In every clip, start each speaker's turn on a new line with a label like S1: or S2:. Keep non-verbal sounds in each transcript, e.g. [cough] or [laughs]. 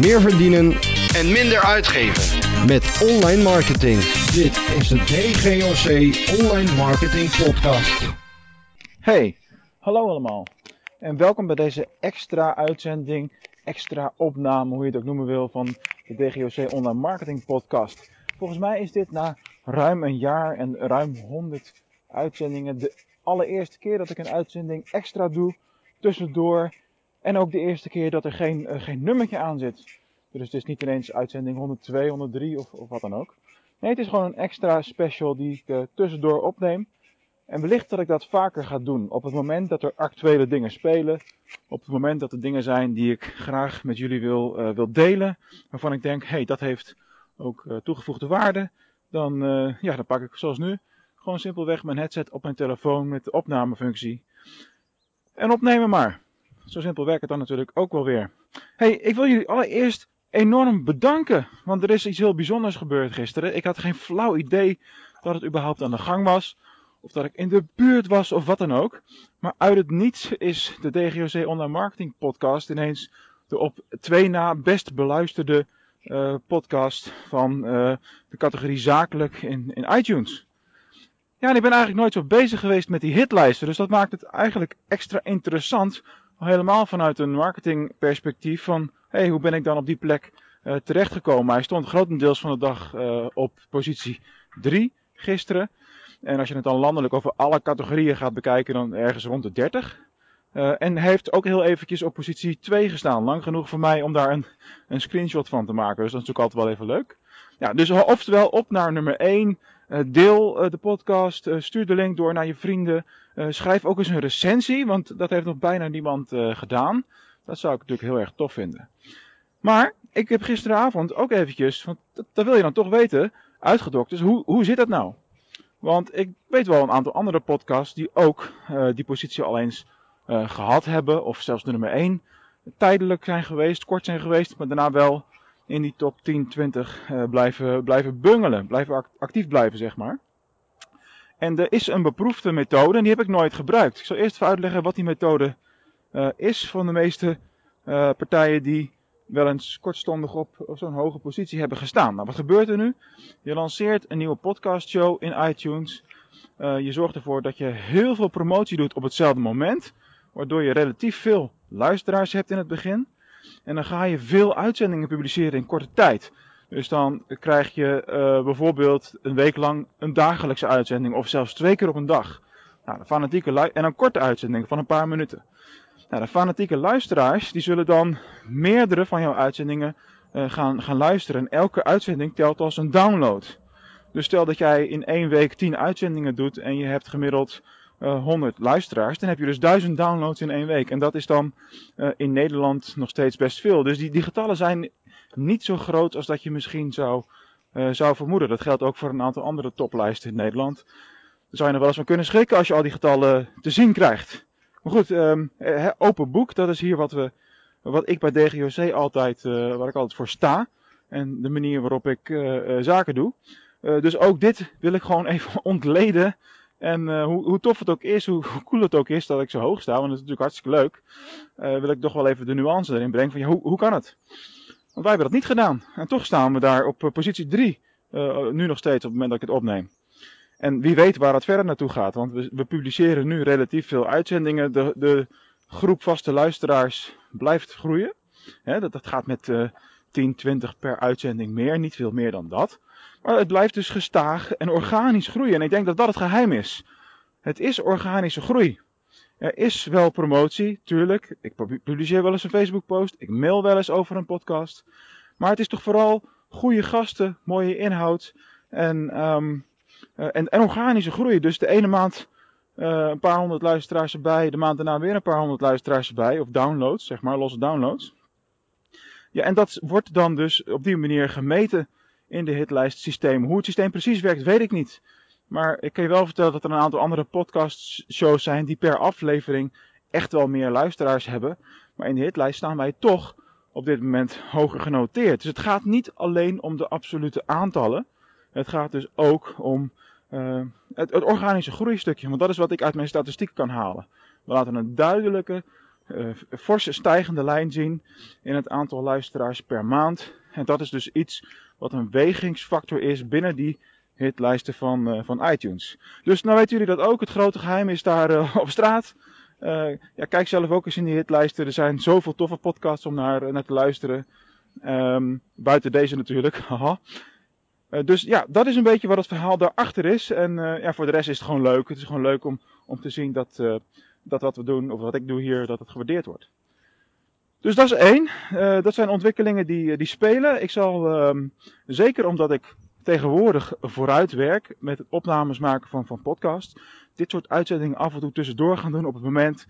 S1: meer verdienen
S2: en minder uitgeven.
S1: met online marketing.
S3: Dit is de DGOC Online Marketing Podcast.
S4: Hey, hallo allemaal. En welkom bij deze extra uitzending, extra opname, hoe je het ook noemen wil, van de DGOC Online Marketing Podcast. Volgens mij is dit na ruim een jaar en ruim 100 uitzendingen de allereerste keer dat ik een uitzending extra doe tussendoor. En ook de eerste keer dat er geen, eh, geen nummertje aan zit. Dus het is niet ineens uitzending 102, 103 of, of wat dan ook. Nee, het is gewoon een extra special die ik eh, tussendoor opneem. En wellicht dat ik dat vaker ga doen. Op het moment dat er actuele dingen spelen. Op het moment dat er dingen zijn die ik graag met jullie wil, eh, wil delen. Waarvan ik denk, hé, hey, dat heeft ook toegevoegde waarde. Dan, ja, dan pak ik zoals nu gewoon simpelweg mijn headset op mijn telefoon met de opnamefunctie. En opnemen maar. Zo simpel werkt het dan natuurlijk ook wel weer. hey, ik wil jullie allereerst enorm bedanken. Want er is iets heel bijzonders gebeurd gisteren. Ik had geen flauw idee dat het überhaupt aan de gang was. Of dat ik in de buurt was of wat dan ook. Maar uit het niets is de DGOC Online Marketing Podcast ineens de op twee na best beluisterde eh, podcast van eh, de categorie zakelijk in, in iTunes. Ja, en ik ben eigenlijk nooit zo bezig geweest met die hitlijsten. Dus dat maakt het eigenlijk extra interessant. Helemaal vanuit een marketingperspectief van... Hey, hoe ben ik dan op die plek uh, terechtgekomen? Hij stond grotendeels van de dag uh, op positie 3 gisteren. En als je het dan landelijk over alle categorieën gaat bekijken, dan ergens rond de 30. Uh, en heeft ook heel eventjes op positie 2 gestaan. Lang genoeg voor mij om daar een, een screenshot van te maken. Dus dat is natuurlijk altijd wel even leuk. Ja, dus oftewel op naar nummer 1. Uh, deel uh, de podcast. stuur de link door naar je vrienden. schrijf ook eens een recensie, want dat heeft nog bijna niemand gedaan. Dat zou ik natuurlijk heel erg tof vinden. Maar ik heb gisteravond ook eventjes, want dat, dat wil je dan toch weten, uitgedokt. Dus hoe, hoe zit dat nou? Want ik weet wel een aantal andere podcasts die ook die positie al eens uh, gehad hebben, of zelfs de nummer 1, tijdelijk zijn geweest, kort zijn geweest, maar daarna wel in die top 10, 20 uh, blijven, blijven bungelen, blijven actief blijven, zeg maar. En er is een beproefde methode en die heb ik nooit gebruikt. Ik zal eerst even uitleggen wat die methode uh, is van de meeste partijen die wel eens kortstondig op, zo'n hoge positie hebben gestaan. Nou, wat gebeurt er nu? Je lanceert een nieuwe podcastshow in iTunes. Je zorgt ervoor dat je heel veel promotie doet op hetzelfde moment. Waardoor je relatief veel luisteraars hebt in het begin. En dan ga je veel uitzendingen publiceren in korte tijd. Dus dan krijg je uh, bijvoorbeeld een week lang een dagelijkse uitzending. Of zelfs twee keer op een dag. Nou, de fanatieke en een korte uitzending van een paar minuten. Nou, de fanatieke luisteraars die zullen dan meerdere van jouw uitzendingen uh, gaan, gaan luisteren. En elke uitzending telt als een download. Dus stel dat jij in één week 10 uitzendingen doet en je hebt gemiddeld uh, 100 luisteraars, dan heb je dus 1000 downloads in één week. En dat is dan uh, in Nederland nog steeds best veel. Dus die, die getallen zijn niet zo groot als dat je misschien zou, uh, zou vermoeden. Dat geldt ook voor een aantal andere toplijsten in Nederland. Daar zou je nog wel eens van kunnen schrikken als je al die getallen te zien krijgt. Maar goed, um, open boek, dat is hier wat, we, wat ik bij DGOC altijd, waar ik altijd voor sta. En de manier waarop ik zaken doe. Dus ook dit wil ik gewoon [laughs] even ontleden. En uh, hoe, hoe tof het ook is, [laughs] hoe, cool het ook is dat ik zo hoog sta, want dat is natuurlijk hartstikke leuk. Uh, wil ik toch wel even de nuance erin brengen van ja, hoe, hoe kan het? Want wij hebben dat niet gedaan. En toch staan we daar op positie 3. nu nog steeds op het moment dat ik het opneem. En wie weet waar het verder naartoe gaat. Want we, we publiceren nu relatief veel uitzendingen. De, de, groep vaste luisteraars blijft groeien. Dat, dat gaat met uh, 10, 20 per uitzending meer. Niet veel meer dan dat. Maar het blijft dus gestaag en organisch groeien. En ik denk dat dat het geheim is. Het is organische groei. Er is wel promotie, tuurlijk. Ik publiceer wel eens een Facebook post. Ik mail wel eens over een podcast. Maar het is toch vooral goede gasten, mooie inhoud. En um, uh, en, en organische groei. Dus de ene maand uh, een paar honderd luisteraars erbij, de maand daarna weer een paar honderd luisteraars erbij, of downloads, zeg maar, losse downloads. Ja, en dat wordt dan dus op die manier gemeten in de hitlijstsysteem. Hoe het systeem precies werkt, weet ik niet. Maar ik kan je wel vertellen dat er een aantal andere podcastshows zijn die per aflevering echt wel meer luisteraars hebben. Maar in de hitlijst staan wij toch op dit moment hoger genoteerd. Dus het gaat niet alleen om de absolute aantallen. Het gaat dus ook om uh, het, het organische groeistukje. Want dat is wat ik uit mijn statistiek kan halen. We laten een duidelijke forse stijgende lijn zien in het aantal luisteraars per maand. En dat is dus iets wat een wegingsfactor is binnen die hitlijsten van, van iTunes. Dus nou weten jullie dat ook. Het grote geheim is daar [laughs] op straat. ja, kijk zelf ook eens in die hitlijsten. Er zijn zoveel toffe podcasts om naar, naar te luisteren. Um, buiten deze natuurlijk. [laughs] Haha. Dus ja, dat is een beetje wat het verhaal daarachter is. En ja, voor de rest is het gewoon leuk. Het is gewoon leuk om, om te zien dat, dat wat we doen, of wat ik doe hier, dat het gewaardeerd wordt. Dus dat is één. dat zijn ontwikkelingen die, die spelen. Ik zal, um, zeker omdat ik tegenwoordig vooruit werk met het opnames maken van, van podcasts, dit soort uitzendingen af en toe tussendoor gaan doen op het moment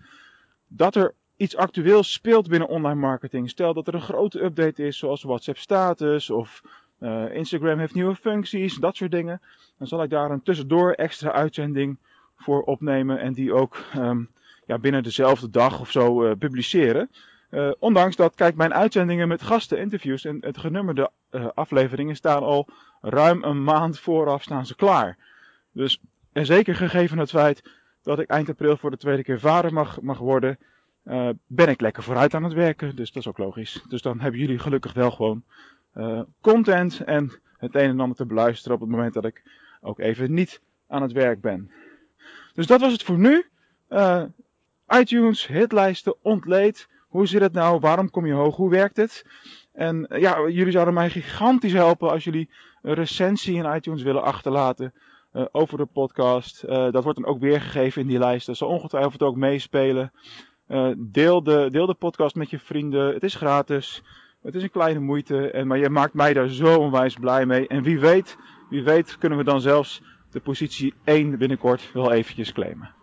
S4: dat er iets actueels speelt binnen online marketing. Stel dat er een grote update is, zoals WhatsApp status of uh, Instagram heeft nieuwe functies, dat soort dingen. Dan zal ik daar een tussendoor extra uitzending voor opnemen en die ook um, ja, binnen dezelfde dag of zo publiceren. Uh, ondanks dat, kijk, mijn uitzendingen met gasten, interviews en het genummerde afleveringen staan al ruim een maand vooraf staan ze klaar. Dus, en zeker gegeven het feit dat ik eind april voor de tweede keer vader mag, mag worden, uh, ben ik lekker vooruit aan het werken. Dus dat is ook logisch. Dus dan hebben jullie gelukkig wel gewoon content en het een en ander te beluisteren op het moment dat ik ook even niet aan het werk ben. Dus dat was het voor nu. ITunes, hitlijsten, ontleed. Hoe zit het nou? Waarom kom je hoog? Hoe werkt het? En ja, jullie zouden mij gigantisch helpen als jullie een recensie in iTunes willen achterlaten uh, over de podcast. Uh, dat wordt dan ook weergegeven in die lijst. Dat zal ongetwijfeld ook meespelen. Deel, de, deel de podcast met je vrienden. Het is gratis. Het is een kleine moeite. En, maar je maakt mij daar zo onwijs blij mee. En wie weet, wie weet kunnen we dan zelfs de positie 1 binnenkort wel eventjes claimen.